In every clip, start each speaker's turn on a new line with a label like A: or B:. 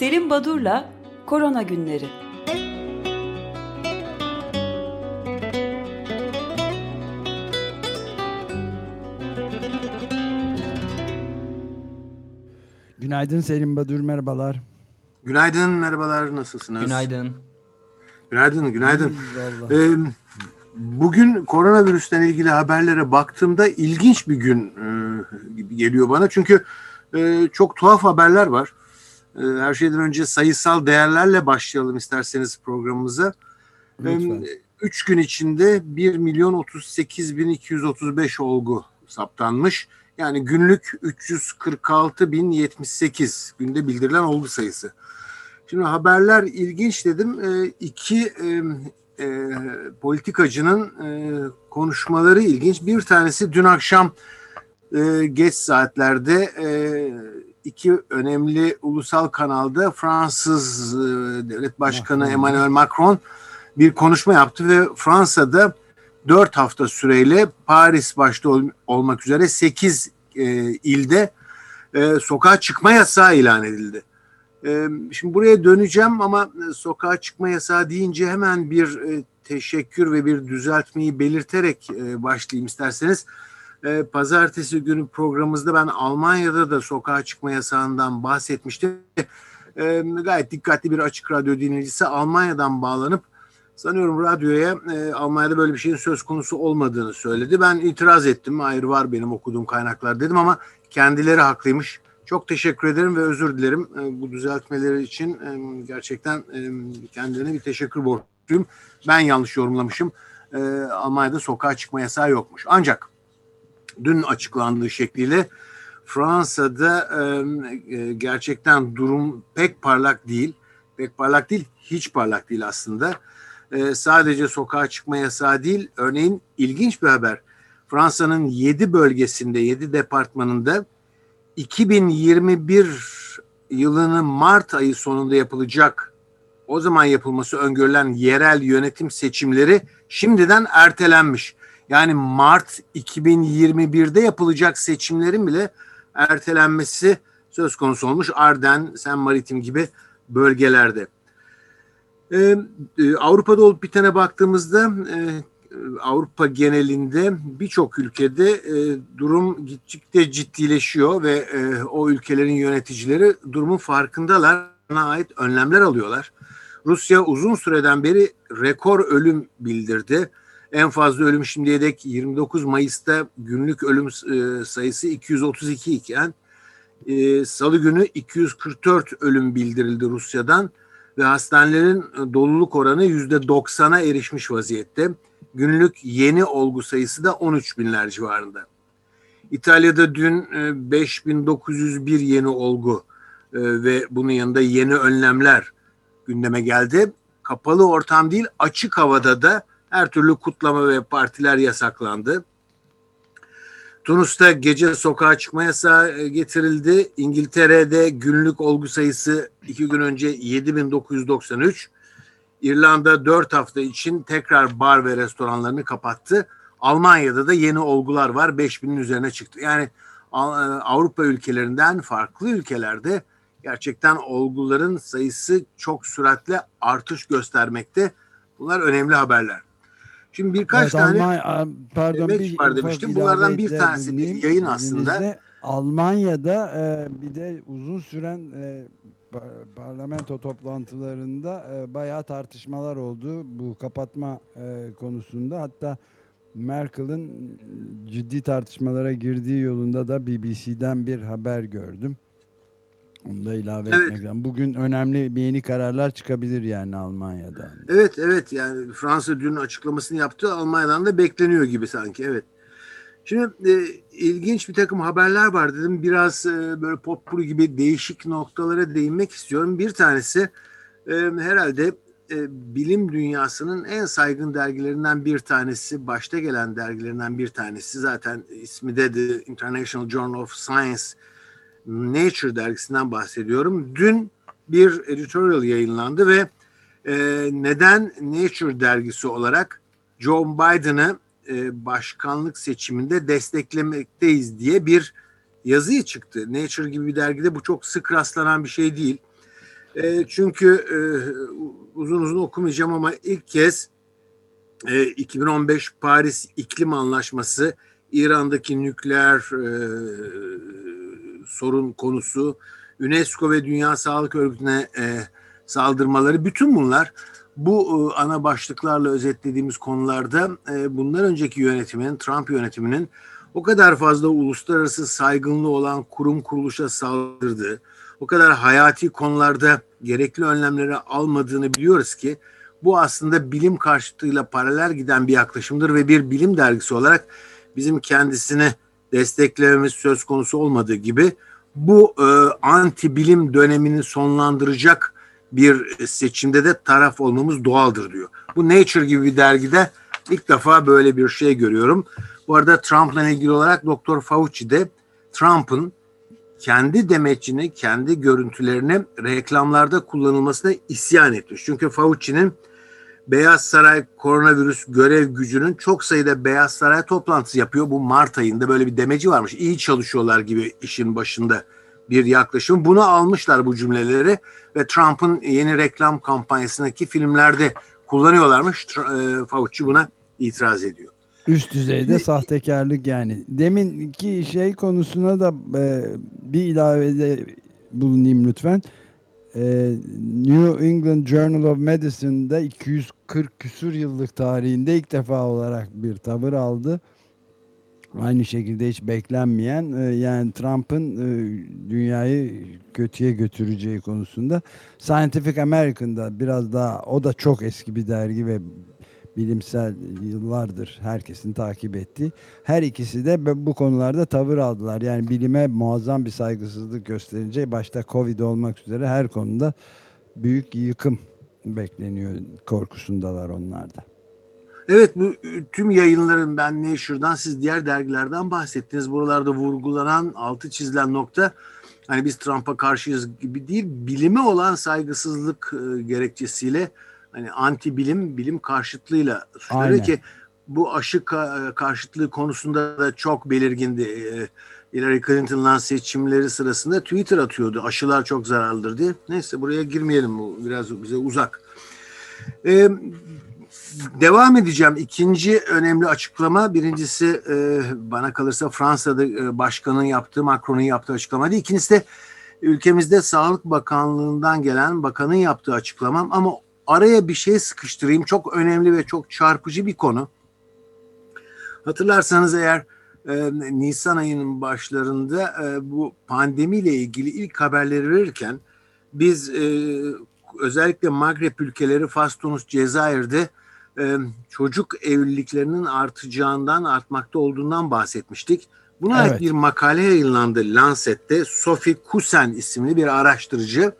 A: Selim Badur'la Korona Günleri.
B: Günaydın Selim Badur, merhabalar.
C: Günaydın, merhabalar. Nasılsınız?
D: Günaydın.
C: Günaydın, günaydın. Ee, bugün koronavirüsten ilgili haberlere baktığımda ilginç bir gün e, gibi geliyor bana. Çünkü e, çok tuhaf haberler var. E, her şeyden önce sayısal değerlerle başlayalım isterseniz programımıza.
B: Lütfen.
C: 3 gün içinde 1 milyon 38 bin 235 olgu saptanmış. Yani günlük 346 bin 78 günde bildirilen olgu sayısı. Şimdi haberler ilginç dedim. E, iki e, e, politikacının e, konuşmaları ilginç. Bir tanesi dün akşam e, geç saatlerde e, iki önemli ulusal kanalda Fransız e, devlet başkanı
B: Macron.
C: Emmanuel Macron bir konuşma yaptı ve Fransa'da dört hafta süreyle Paris başta ol- olmak üzere sekiz e, ilde e, sokağa çıkma yasağı ilan edildi. E, şimdi buraya döneceğim ama e, sokağa çıkma yasağı deyince hemen bir e, teşekkür ve bir düzeltmeyi belirterek e, başlayayım isterseniz. E, pazartesi günü programımızda ben Almanya'da da sokağa çıkma yasağından bahsetmiştim. E, gayet dikkatli bir açık radyo dinleyicisi Almanya'dan bağlanıp sanıyorum radyoya e, Almanya'da böyle bir şeyin söz konusu olmadığını söyledi. Ben itiraz ettim. Hayır var benim okuduğum kaynaklar dedim ama kendileri haklıymış. Çok teşekkür ederim ve özür dilerim e, bu düzeltmeleri için. E, gerçekten e, kendilerine bir teşekkür borçluyum. Ben yanlış yorumlamışım. E, Almanya'da sokağa çıkma yasağı yokmuş. Ancak dün açıklandığı şekliyle Fransa'da e, gerçekten durum pek parlak değil. Pek parlak değil, hiç parlak değil aslında. E, sadece sokağa çıkma yasağı değil, örneğin ilginç bir haber. Fransa'nın 7 bölgesinde, 7 departmanında 2021 yılının Mart ayı sonunda yapılacak, o zaman yapılması öngörülen yerel yönetim seçimleri şimdiden ertelenmiş. Yani Mart 2021'de yapılacak seçimlerin bile ertelenmesi söz konusu olmuş. Arden, Sen Maritim gibi bölgelerde. Ee, e, Avrupa'da olup bitene baktığımızda e, Avrupa genelinde birçok ülkede e, durum gittikçe ciddileşiyor ve e, o ülkelerin yöneticileri durumun farkındalar. Ait önlemler alıyorlar. Rusya uzun süreden beri rekor ölüm bildirdi. En fazla ölüm şimdiye dek 29 Mayıs'ta günlük ölüm e, sayısı 232 iken e, Salı günü 244 ölüm bildirildi Rusya'dan ve hastanelerin doluluk oranı %90'a erişmiş vaziyette. Günlük yeni olgu sayısı da 13 binler civarında. İtalya'da dün e, 5901 yeni olgu e, ve bunun yanında yeni önlemler gündeme geldi. Kapalı ortam değil açık havada da her türlü kutlama ve partiler yasaklandı. Tunus'ta gece sokağa çıkma yasağı e, getirildi. İngiltere'de günlük olgu sayısı iki gün önce 7993. İrlanda 4 hafta için tekrar bar ve restoranlarını kapattı. Almanya'da da yeni olgular var. 5000'in üzerine çıktı. Yani e, Avrupa ülkelerinden farklı ülkelerde gerçekten olguların sayısı çok süratle artış göstermekte. Bunlar önemli haberler. Şimdi birkaç
B: Evet,
C: tane
B: Almanya- pardon bir
C: var demiştim. Bunlardan bir tanesi bir yayın aslında.
B: Almanya'da e, bir de uzun süren e, par- parlamento toplantılarında e, bayağı tartışmalar oldu bu kapatma e, konusunda. Hatta Merkel'in ciddi tartışmalara girdiği yolunda da BBC'den bir haber gördüm. Onu da ilave
C: Evet.
B: etmek lazım. Bugün önemli bir yeni kararlar çıkabilir yani Almanya'da.
C: Evet evet yani Fransa dün açıklamasını yaptı. Almanya'dan da bekleniyor gibi sanki evet. Şimdi e, ilginç bir takım haberler var dedim. Biraz e, böyle potpuri gibi değişik noktalara değinmek istiyorum. Bir tanesi e, herhalde e, bilim dünyasının en saygın dergilerinden bir tanesi, başta gelen dergilerinden bir tanesi. Zaten ismi de The International Journal of Science Nature dergisinden bahsediyorum. Dün bir editorial yayınlandı ve e, neden Nature dergisi olarak Joe Biden'ı e, başkanlık seçiminde desteklemekteyiz diye bir yazı çıktı. Nature gibi bir dergide bu çok sık rastlanan bir şey değil. E, çünkü e, uzun uzun okumayacağım ama ilk kez e, 2015 Paris İklim Anlaşması İran'daki nükleer e, sorun konusu, UNESCO ve Dünya Sağlık Örgütü'ne e, saldırmaları bütün bunlar bu e, ana başlıklarla özetlediğimiz konularda e, bundan önceki yönetimin, Trump yönetiminin o kadar fazla uluslararası saygınlığı olan kurum kuruluşa saldırdığı, o kadar hayati konularda gerekli önlemleri almadığını biliyoruz ki bu aslında bilim karşıtıyla paralel giden bir yaklaşımdır ve bir bilim dergisi olarak bizim kendisini desteklememiz söz konusu olmadığı gibi bu e, anti bilim dönemini sonlandıracak bir seçimde de taraf olmamız doğaldır diyor. Bu Nature gibi bir dergide ilk defa böyle bir şey görüyorum. Bu arada Trump'la ilgili olarak Doktor Fauci de Trump'ın kendi demetçini, kendi görüntülerini reklamlarda kullanılmasına isyan etmiş. Çünkü Fauci'nin Beyaz Saray koronavirüs görev gücünün çok sayıda Beyaz Saray toplantısı yapıyor. Bu Mart ayında böyle bir demeci varmış. İyi çalışıyorlar gibi işin başında bir yaklaşım. Bunu almışlar bu cümleleri ve Trump'ın yeni reklam kampanyasındaki filmlerde kullanıyorlarmış. E, Fauci buna itiraz ediyor.
B: Üst düzeyde sahtekarlık yani. Deminki şey konusuna da e, bir ilavede bulunayım lütfen. E, New England Journal of Medicine'da 240 küsur yıllık tarihinde ilk defa olarak bir tavır aldı. Aynı şekilde hiç beklenmeyen e, yani Trump'ın e, dünyayı kötüye götüreceği konusunda Scientific American'da biraz daha o da çok eski bir dergi ve bilimsel yıllardır herkesin takip ettiği her ikisi de bu konularda tavır aldılar. Yani bilime muazzam bir saygısızlık gösterince başta Covid olmak üzere her konuda büyük yıkım bekleniyor korkusundalar onlarda.
C: Evet bu tüm yayınların ben Nature'dan siz diğer dergilerden bahsettiniz. Buralarda vurgulanan altı çizilen nokta hani biz Trump'a karşıyız gibi değil bilime olan saygısızlık e, gerekçesiyle hani anti bilim bilim karşıtlığıyla suçluyor ki bu aşı karşıtlığı konusunda da çok belirgindi. E, Hillary Clinton'la seçimleri sırasında Twitter atıyordu. Aşılar çok zararlıdır diye. Neyse buraya girmeyelim. Bu biraz bize uzak. Ee, devam edeceğim. İkinci önemli açıklama birincisi e, bana kalırsa Fransa'da e, başkanın yaptığı Macron'un yaptığı açıklama değil. İkincisi de ülkemizde Sağlık Bakanlığı'ndan gelen bakanın yaptığı açıklama ama araya bir şey sıkıştırayım. Çok önemli ve çok çarpıcı bir konu. Hatırlarsanız eğer e, Nisan ayının başlarında e, bu pandemiyle ilgili ilk haberleri verirken biz e, özellikle Magreb ülkeleri Fas, Tunus, Cezayir'de e, çocuk evliliklerinin artacağından, artmakta olduğundan bahsetmiştik. Buna evet. ait bir makale yayınlandı Lancet'te. Sophie Kusen isimli bir araştırıcı.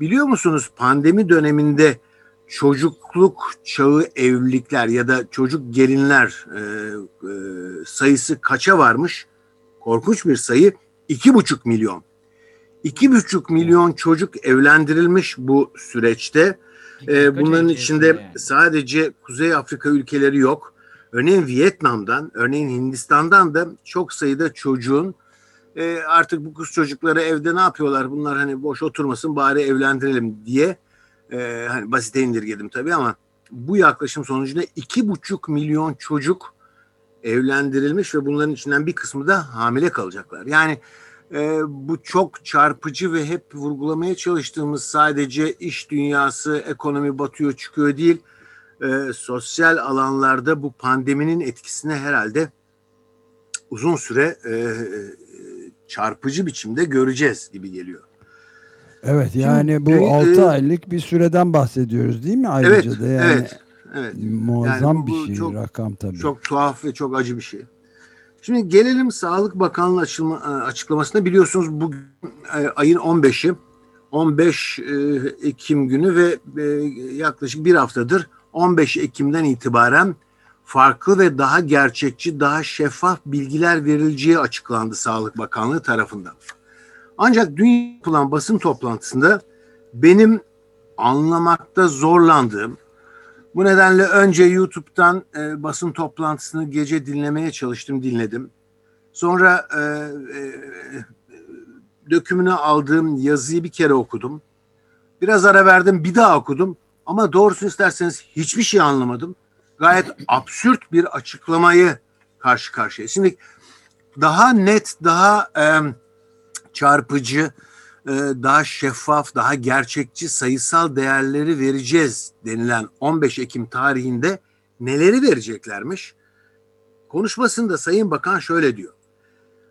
C: Biliyor musunuz pandemi döneminde çocukluk çağı evlilikler ya da çocuk gelinler e, e, sayısı kaça varmış? Korkunç bir sayı. iki buçuk milyon. İki buçuk milyon çocuk evlendirilmiş bu süreçte. E, bunların içinde yani. sadece Kuzey Afrika ülkeleri yok. Örneğin Vietnam'dan, örneğin Hindistan'dan da çok sayıda çocuğun e, artık bu kız çocukları evde ne yapıyorlar? Bunlar hani boş oturmasın bari evlendirelim diye e, hani basite indirgedim tabii ama bu yaklaşım sonucunda iki buçuk milyon çocuk evlendirilmiş ve bunların içinden bir kısmı da hamile kalacaklar. Yani e, bu çok çarpıcı ve hep vurgulamaya çalıştığımız sadece iş dünyası, ekonomi batıyor çıkıyor değil. E, sosyal alanlarda bu pandeminin etkisini herhalde uzun süre e, çarpıcı biçimde göreceğiz gibi geliyor.
B: Evet yani Şimdi, bu 6 e, aylık bir süreden bahsediyoruz değil mi ayrıca
C: evet,
B: da yani
C: evet, evet.
B: muazzam yani bu, bir şey çok, rakam tabii.
C: Çok tuhaf ve çok acı bir şey. Şimdi gelelim Sağlık Bakanlığı açılma, e, açıklamasına biliyorsunuz bu e, ayın 15'i 15 Ekim günü ve yaklaşık bir haftadır 15 Ekim'den itibaren farklı ve daha gerçekçi, daha şeffaf bilgiler verileceği açıklandı Sağlık Bakanlığı tarafından. Ancak dün yapılan basın toplantısında benim anlamakta zorlandığım, bu nedenle önce YouTube'dan e, basın toplantısını gece dinlemeye çalıştım, dinledim. Sonra e, e, dökümünü aldığım yazıyı bir kere okudum. Biraz ara verdim bir daha okudum ama doğrusu isterseniz hiçbir şey anlamadım. Gayet absürt bir açıklamayı karşı karşıya. Şimdi daha net, daha e, çarpıcı, e, daha şeffaf, daha gerçekçi sayısal değerleri vereceğiz denilen 15 Ekim tarihinde neleri vereceklermiş? Konuşmasında Sayın Bakan şöyle diyor.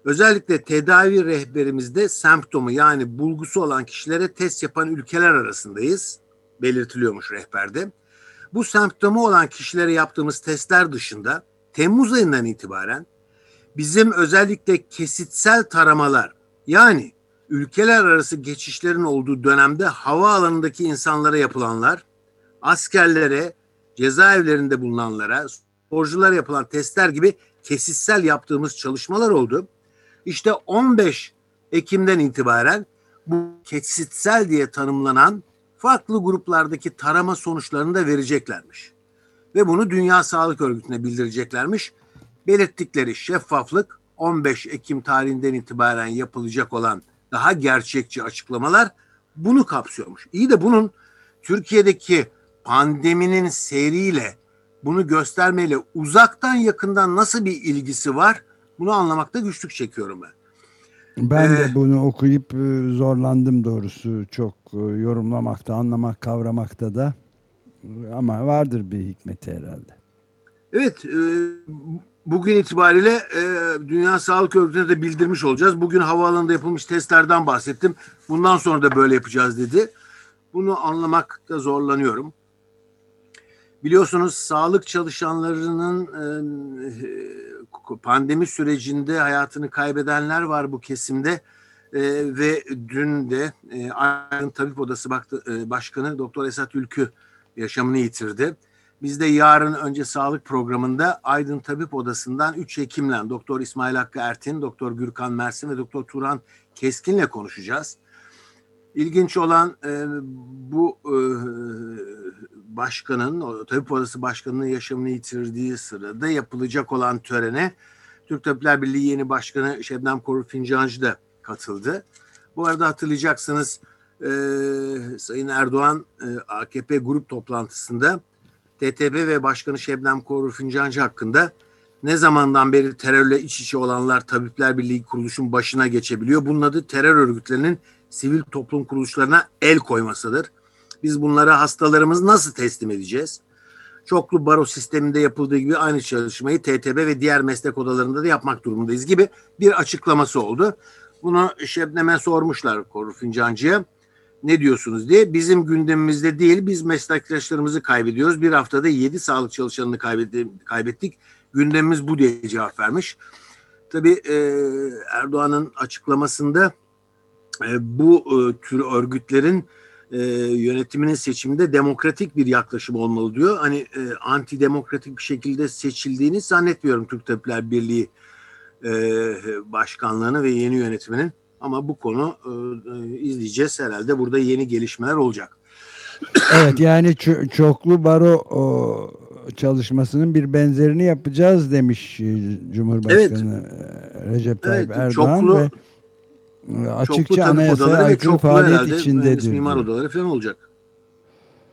C: Özellikle tedavi rehberimizde semptomu yani bulgusu olan kişilere test yapan ülkeler arasındayız. Belirtiliyormuş rehberde. Bu semptomu olan kişilere yaptığımız testler dışında Temmuz ayından itibaren bizim özellikle kesitsel taramalar yani ülkeler arası geçişlerin olduğu dönemde hava alanındaki insanlara yapılanlar, askerlere, cezaevlerinde bulunanlara, sporculara yapılan testler gibi kesitsel yaptığımız çalışmalar oldu. İşte 15 Ekim'den itibaren bu kesitsel diye tanımlanan farklı gruplardaki tarama sonuçlarını da vereceklermiş. Ve bunu Dünya Sağlık Örgütü'ne bildireceklermiş. Belirttikleri şeffaflık 15 Ekim tarihinden itibaren yapılacak olan daha gerçekçi açıklamalar bunu kapsıyormuş. İyi de bunun Türkiye'deki pandeminin seyriyle bunu göstermeyle uzaktan yakından nasıl bir ilgisi var? Bunu anlamakta güçlük çekiyorum ben.
B: Ben ee, de bunu okuyup e, zorlandım doğrusu. Çok e, yorumlamakta, anlamak, kavramakta da. Ama vardır bir hikmeti herhalde.
C: Evet, e, bugün itibariyle Dünya Sağlık Örgütü'ne de bildirmiş olacağız. Bugün havaalanında yapılmış testlerden bahsettim. Bundan sonra da böyle yapacağız dedi. Bunu anlamakta zorlanıyorum. Biliyorsunuz sağlık çalışanlarının pandemi sürecinde hayatını kaybedenler var bu kesimde e, ve dün de e, Aydın Tabip Odası baktı, e, Başkanı Doktor Esat Ülkü yaşamını yitirdi. Biz de yarın önce sağlık programında Aydın Tabip Odası'ndan 3 hekimle Doktor İsmail Hakkı Ertin, Doktor Gürkan Mersin ve Doktor Turan Keskin'le konuşacağız. İlginç olan e, bu e, başkanın, o tabip odası başkanının yaşamını yitirdiği sırada yapılacak olan törene Türk Tabipler Birliği yeni başkanı Şebnem Korur Fincancı da katıldı. Bu arada hatırlayacaksınız e, Sayın Erdoğan e, AKP grup toplantısında TTP ve Başkanı Şebnem Korur Fincancı hakkında ne zamandan beri terörle iç içe olanlar Tabipler Birliği kuruluşun başına geçebiliyor. Bunun adı terör örgütlerinin sivil toplum kuruluşlarına el koymasıdır. Biz bunlara hastalarımızı nasıl teslim edeceğiz? Çoklu baro sisteminde yapıldığı gibi aynı çalışmayı TTB ve diğer meslek odalarında da yapmak durumundayız gibi bir açıklaması oldu. Bunu Şebnem'e sormuşlar Korur Fincancı'ya. Ne diyorsunuz diye. Bizim gündemimizde değil biz meslektaşlarımızı kaybediyoruz. Bir haftada yedi sağlık çalışanını kaybettik. Gündemimiz bu diye cevap vermiş. Tabii e, Erdoğan'ın açıklamasında e, bu e, tür örgütlerin yönetiminin seçiminde demokratik bir yaklaşım olmalı diyor. Hani antidemokratik bir şekilde seçildiğini zannetmiyorum Türk Tabipler Birliği başkanlığını ve yeni yönetiminin. Ama bu konu e, e izleyeceğiz herhalde. Burada yeni gelişmeler olacak.
B: Evet yani çoklu baro o, çalışmasının bir benzerini yapacağız demiş e, Cumhurbaşkanı evet. Recep Tayyip evet, Erdoğan
C: çoklu,
B: ve açıkça anayasaya aykırı faaliyet içindedir.
C: Mimar odaları falan olacak.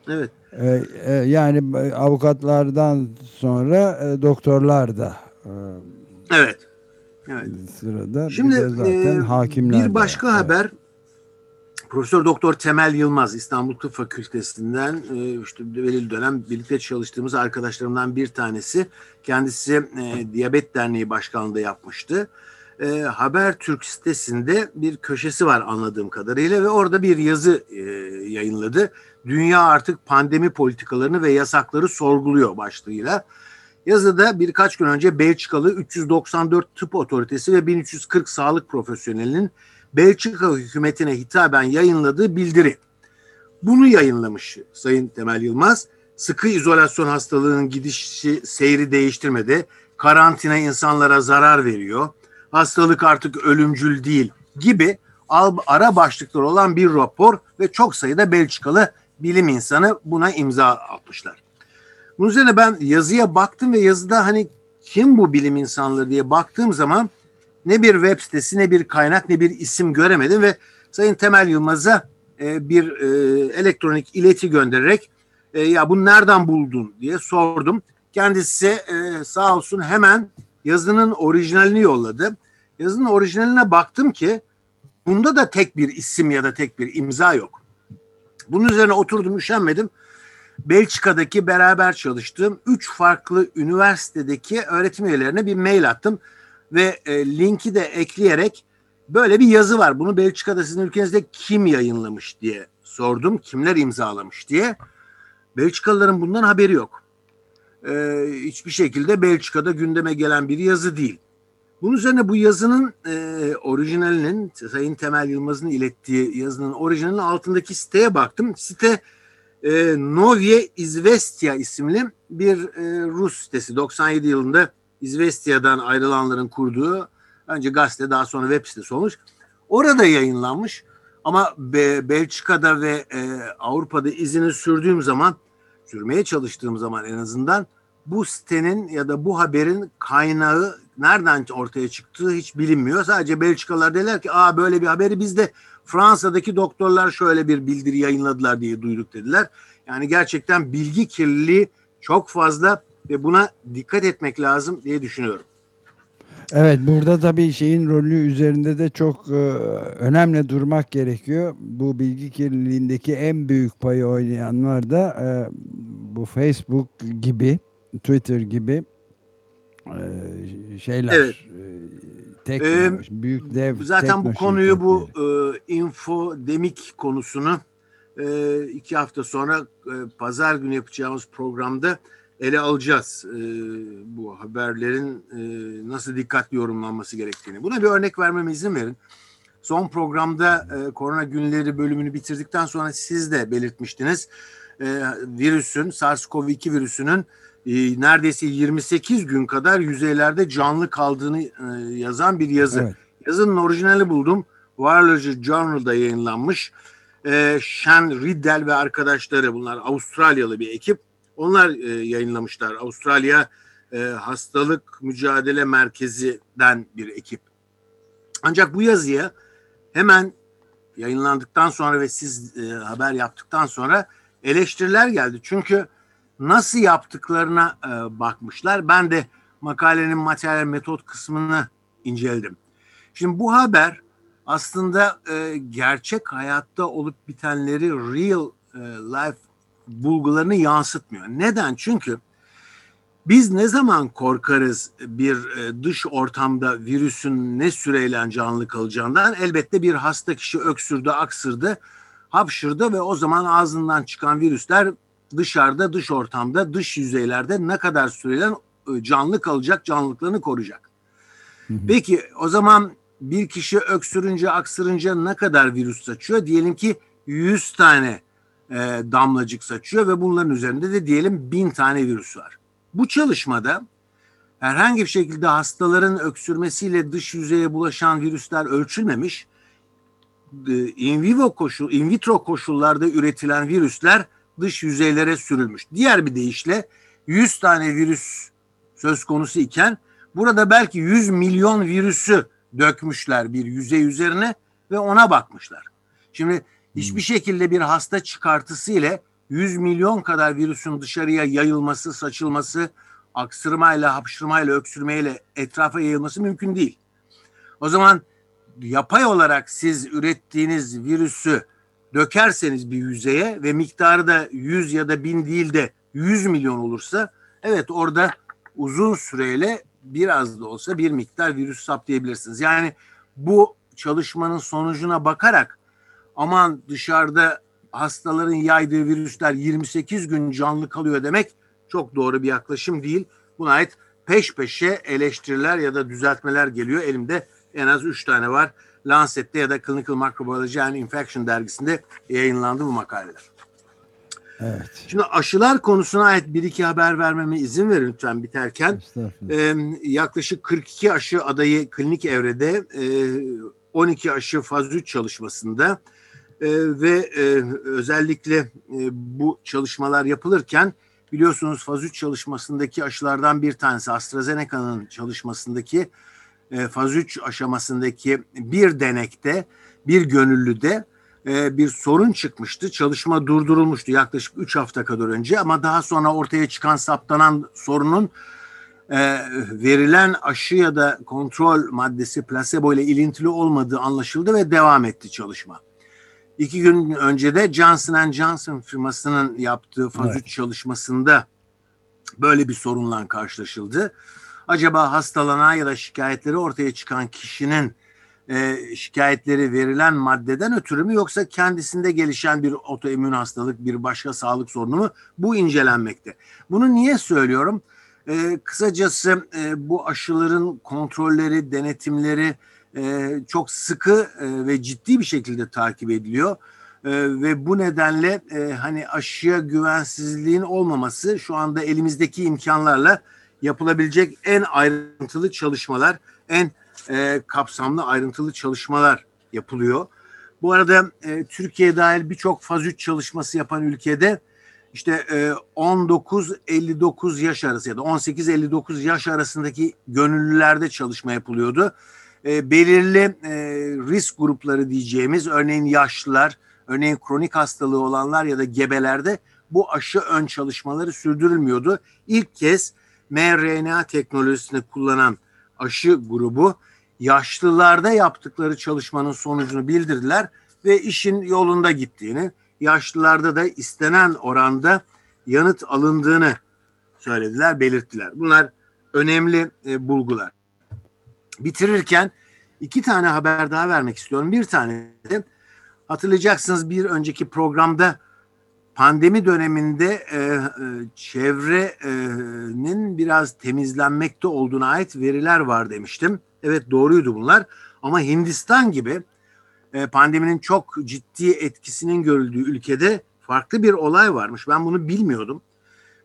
C: Evet.
B: Ee, e, yani avukatlardan sonra e, doktorlar da
C: e, Evet. Evet.
B: Sırada Şimdi bir zaten e, hakimler
C: bir başka de, haber evet. Profesör Doktor Temel Yılmaz İstanbul Tıp Fakültesinden e, işte belirli dönem birlikte çalıştığımız arkadaşlarımdan bir tanesi. Kendisi e, Diyabet Derneği Başkanlığı'nda yapmıştı e, Habertürk sitesinde bir köşesi var anladığım kadarıyla ve orada bir yazı e, yayınladı. Dünya artık pandemi politikalarını ve yasakları sorguluyor başlığıyla. Yazıda birkaç gün önce Belçikalı 394 tıp otoritesi ve 1340 sağlık profesyonelinin Belçika hükümetine hitaben yayınladığı bildiri. Bunu yayınlamış Sayın Temel Yılmaz. Sıkı izolasyon hastalığının gidişi seyri değiştirmedi. Karantina insanlara zarar veriyor hastalık artık ölümcül değil gibi ara başlıklar olan bir rapor ve çok sayıda Belçikalı bilim insanı buna imza atmışlar. Bunun üzerine ben yazıya baktım ve yazıda hani kim bu bilim insanları diye baktığım zaman ne bir web sitesi ne bir kaynak ne bir isim göremedim ve Sayın Temel Yılmaz'a e, bir e, elektronik ileti göndererek e, ya bunu nereden buldun diye sordum. Kendisi e, sağ olsun hemen yazının orijinalini yolladı. Yazının orijinaline baktım ki bunda da tek bir isim ya da tek bir imza yok. Bunun üzerine oturdum üşenmedim. Belçika'daki beraber çalıştığım üç farklı üniversitedeki öğretim üyelerine bir mail attım ve e, linki de ekleyerek böyle bir yazı var. Bunu Belçika'da sizin ülkenizde kim yayınlamış diye sordum. Kimler imzalamış diye. Belçikalıların bundan haberi yok. Ee, hiçbir şekilde Belçika'da gündeme gelen bir yazı değil. Bunun üzerine bu yazının e, orijinalinin Sayın Temel Yılmaz'ın ilettiği yazının orijinalinin altındaki siteye baktım. Site e, Novye Izvestia isimli bir e, Rus sitesi. 97 yılında Izvestia'dan ayrılanların kurduğu önce gazete daha sonra web sitesi olmuş. Orada yayınlanmış ama Be Belçika'da ve e, Avrupa'da izini sürdüğüm zaman sürmeye çalıştığım zaman en azından bu sitenin ya da bu haberin kaynağı nereden ortaya çıktığı hiç bilinmiyor. Sadece Belçikalılar dediler ki aa böyle bir haberi biz de Fransa'daki doktorlar şöyle bir bildiri yayınladılar diye duyduk dediler. Yani gerçekten bilgi kirliliği çok fazla ve buna dikkat etmek lazım diye düşünüyorum.
B: Evet burada tabii şeyin rolü üzerinde de çok e, önemli durmak gerekiyor. Bu bilgi kirliliğindeki en büyük payı oynayanlar da e, bu Facebook gibi, Twitter gibi e, şeyler.
C: Evet.
B: Tekno, ee, büyük dev.
C: Zaten bu konuyu bu e, infodemik konusunu e, iki hafta sonra e, pazar günü yapacağımız programda ele alacağız e, bu haberlerin e, nasıl dikkatli yorumlanması gerektiğini. Buna bir örnek vermeme izin verin. Son programda e, korona günleri bölümünü bitirdikten sonra siz de belirtmiştiniz. E, virüsün, SARS-CoV-2 virüsünün e, neredeyse 28 gün kadar yüzeylerde canlı kaldığını e, yazan bir yazı. Evet. Yazının orijinali buldum. Virology Journal'da yayınlanmış. E, Shen Riddell ve arkadaşları bunlar Avustralyalı bir ekip onlar e, yayınlamışlar. Avustralya e, Hastalık Mücadele Merkezi'den bir ekip. Ancak bu yazıya hemen yayınlandıktan sonra ve siz e, haber yaptıktan sonra eleştiriler geldi. Çünkü nasıl yaptıklarına e, bakmışlar. Ben de makalenin materyal metot kısmını inceledim. Şimdi bu haber aslında e, gerçek hayatta olup bitenleri real e, life bulgularını yansıtmıyor. Neden? Çünkü biz ne zaman korkarız bir e, dış ortamda virüsün ne süreyle canlı kalacağından? Elbette bir hasta kişi öksürdü, aksırdı, hapşırdı ve o zaman ağzından çıkan virüsler dışarıda, dış ortamda, dış yüzeylerde ne kadar süreyle e, canlı kalacak, canlılıklarını koruyacak. Peki o zaman bir kişi öksürünce, aksırınca ne kadar virüs saçıyor? Diyelim ki 100 tane e, damlacık saçıyor ve bunların üzerinde de diyelim bin tane virüs var. Bu çalışmada herhangi bir şekilde hastaların öksürmesiyle dış yüzeye bulaşan virüsler ölçülmemiş. E, in vivo koşul, in vitro koşullarda üretilen virüsler dış yüzeylere sürülmüş. Diğer bir deyişle 100 tane virüs söz konusu iken burada belki 100 milyon virüsü dökmüşler bir yüzey üzerine ve ona bakmışlar. Şimdi hiçbir şekilde bir hasta çıkartısı ile 100 milyon kadar virüsün dışarıya yayılması, saçılması, aksırmayla, hapşırmayla, öksürmeyle etrafa yayılması mümkün değil. O zaman yapay olarak siz ürettiğiniz virüsü dökerseniz bir yüzeye ve miktarı da 100 ya da 1000 değil de 100 milyon olursa evet orada uzun süreyle biraz da olsa bir miktar virüs saptayabilirsiniz. Yani bu çalışmanın sonucuna bakarak aman dışarıda hastaların yaydığı virüsler 28 gün canlı kalıyor demek çok doğru bir yaklaşım değil. Buna ait peş peşe eleştiriler ya da düzeltmeler geliyor. Elimde en az 3 tane var. Lancet'te ya da Clinical Microbiology and Infection dergisinde yayınlandı bu makaleler. Evet. Şimdi aşılar konusuna ait bir iki haber vermeme izin verin lütfen biterken. Ee, yaklaşık 42 aşı adayı klinik evrede, e, 12 aşı faz 3 çalışmasında e, ve e, özellikle e, bu çalışmalar yapılırken biliyorsunuz faz 3 çalışmasındaki aşılardan bir tanesi AstraZeneca'nın çalışmasındaki e, faz 3 aşamasındaki bir denekte bir gönüllüde e, bir sorun çıkmıştı. Çalışma durdurulmuştu yaklaşık 3 hafta kadar önce ama daha sonra ortaya çıkan saptanan sorunun e, verilen aşı ya da kontrol maddesi plasebo ile ilintili olmadığı anlaşıldı ve devam etti çalışma. İki gün önce de Johnson Johnson firmasının yaptığı faz evet. çalışmasında böyle bir sorunla karşılaşıldı. Acaba hastalanan ya da şikayetleri ortaya çıkan kişinin e, şikayetleri verilen maddeden ötürü mü yoksa kendisinde gelişen bir otoimmün hastalık, bir başka sağlık sorunu mu? Bu incelenmekte. Bunu niye söylüyorum? E, kısacası e, bu aşıların kontrolleri, denetimleri e, çok sıkı e, ve ciddi bir şekilde takip ediliyor. E, ve bu nedenle e, hani aşıya güvensizliğin olmaması şu anda elimizdeki imkanlarla yapılabilecek en ayrıntılı çalışmalar, en e, kapsamlı ayrıntılı çalışmalar yapılıyor. Bu arada e, Türkiye dahil birçok faz 3 çalışması yapan ülkede işte e, 19-59 yaş arası ya da 18-59 yaş arasındaki gönüllülerde çalışma yapılıyordu. E, belirli e, risk grupları diyeceğimiz örneğin yaşlılar, örneğin kronik hastalığı olanlar ya da gebelerde bu aşı ön çalışmaları sürdürülmüyordu. İlk kez mRNA teknolojisini kullanan aşı grubu yaşlılarda yaptıkları çalışmanın sonucunu bildirdiler ve işin yolunda gittiğini, yaşlılarda da istenen oranda yanıt alındığını söylediler, belirttiler. Bunlar önemli e, bulgular. Bitirirken iki tane haber daha vermek istiyorum. Bir tane de hatırlayacaksınız bir önceki programda pandemi döneminde e, e, çevrenin biraz temizlenmekte olduğuna ait veriler var demiştim. Evet doğruydu bunlar ama Hindistan gibi e, pandeminin çok ciddi etkisinin görüldüğü ülkede farklı bir olay varmış. Ben bunu bilmiyordum.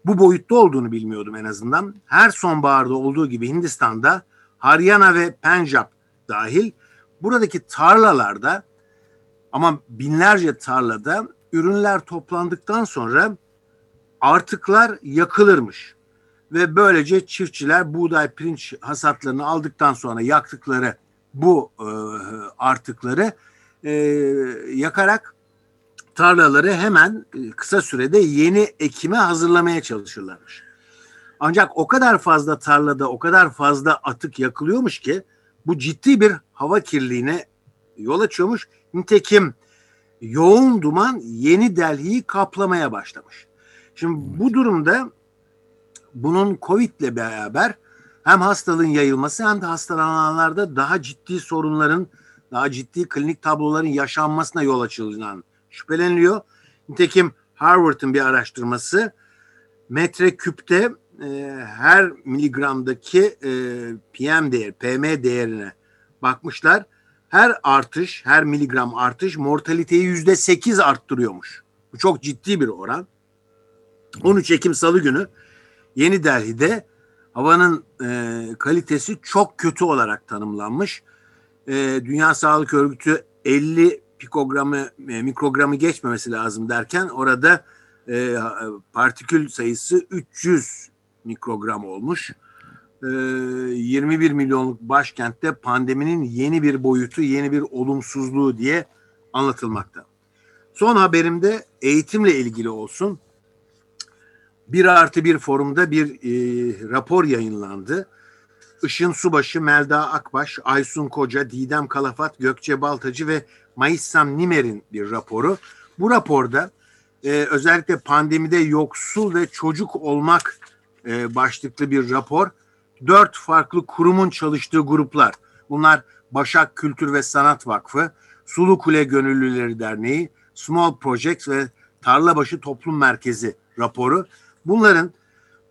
C: Bu boyutta olduğunu bilmiyordum en azından. Her sonbaharda olduğu gibi Hindistan'da Haryana ve Punjab dahil buradaki tarlalarda ama binlerce tarlada ürünler toplandıktan sonra artıklar yakılırmış. Ve böylece çiftçiler buğday pirinç hasatlarını aldıktan sonra yaktıkları bu e, artıkları e, yakarak tarlaları hemen e, kısa sürede yeni ekime hazırlamaya çalışırlarmış. Ancak o kadar fazla tarlada o kadar fazla atık yakılıyormuş ki bu ciddi bir hava kirliliğine yol açıyormuş. Nitekim yoğun duman Yeni Delhi'yi kaplamaya başlamış. Şimdi bu durumda bunun Covid ile beraber hem hastalığın yayılması hem de hastalananlarda daha ciddi sorunların, daha ciddi klinik tabloların yaşanmasına yol açıldığından şüpheleniliyor. Nitekim Harvard'ın bir araştırması metreküpte e, her miligramdaki e, PM değer, PM değerine bakmışlar her artış, her miligram artış mortaliteyi yüzde sekiz arttırıyormuş. Bu çok ciddi bir oran. 13 Ekim Salı günü Yeni Delhi'de havanın e, kalitesi çok kötü olarak tanımlanmış. E, Dünya Sağlık Örgütü 50 pikogramı, e, mikrogramı geçmemesi lazım derken orada e, partikül sayısı 300 mikrogram olmuş. 21 ee, milyonluk başkentte pandeminin yeni bir boyutu, yeni bir olumsuzluğu diye anlatılmakta. Son haberimde eğitimle ilgili olsun. Bir artı bir forumda bir e, rapor yayınlandı. Işın Subaşı, Melda Akbaş, Aysun Koca, Didem Kalafat, Gökçe Baltacı ve Mayissam Nimer'in bir raporu. Bu raporda e, özellikle pandemide yoksul ve çocuk olmak e, başlıklı bir rapor dört farklı kurumun çalıştığı gruplar. Bunlar Başak Kültür ve Sanat Vakfı, Sulu Kule Gönüllüleri Derneği, Small Projects ve Tarlabaşı Toplum Merkezi raporu. Bunların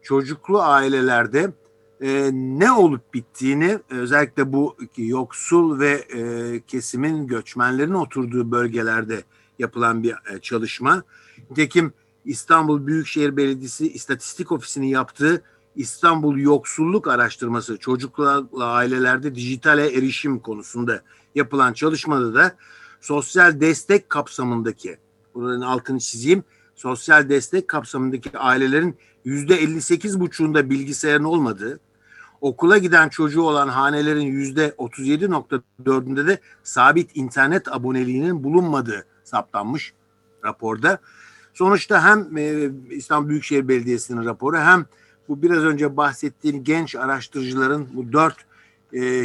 C: çocuklu ailelerde e, ne olup bittiğini özellikle bu yoksul ve e, kesimin göçmenlerin oturduğu bölgelerde yapılan bir e, çalışma. Nitekim İstanbul Büyükşehir Belediyesi İstatistik Ofisi'nin yaptığı İstanbul Yoksulluk Araştırması çocuklarla ailelerde dijitale erişim konusunda yapılan çalışmada da sosyal destek kapsamındaki buranın altını çizeyim sosyal destek kapsamındaki ailelerin yüzde 58 buçuğunda bilgisayarın olmadığı, okula giden çocuğu olan hanelerin yüzde 37.4'ünde de sabit internet aboneliğinin bulunmadığı saptanmış raporda. Sonuçta hem e, İstanbul Büyükşehir Belediyesi'nin raporu hem bu biraz önce bahsettiğim genç araştırıcıların bu dört e,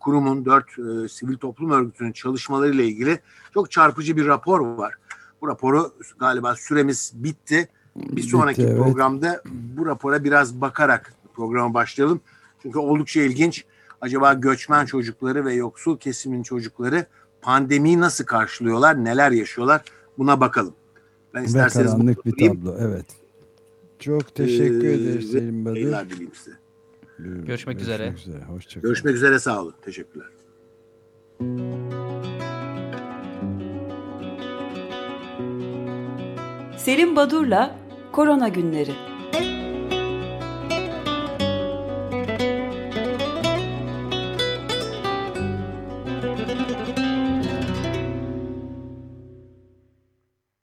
C: kurumun, dört e, sivil toplum örgütünün çalışmalarıyla ilgili çok çarpıcı bir rapor var. Bu raporu galiba süremiz bitti. Bir sonraki
B: Bitti, evet.
C: programda bu rapora biraz bakarak programa başlayalım. Çünkü oldukça ilginç. Acaba göçmen çocukları ve yoksul kesimin çocukları pandemiyi nasıl karşılıyorlar, neler yaşıyorlar buna bakalım. Ben
B: Ve
C: isterseniz bunu
B: karanlık bir tablo. Evet. Çok teşekkür
C: Ee,
B: ederiz Selim Badır.
C: yayınlar dileyim size.
D: Görüşmek üzere.
B: Görüşmek üzere. Hoşça kalın.
C: Görüşmek üzere sağ olun. Teşekkürler.
A: Selim Badur'la Korona Günleri.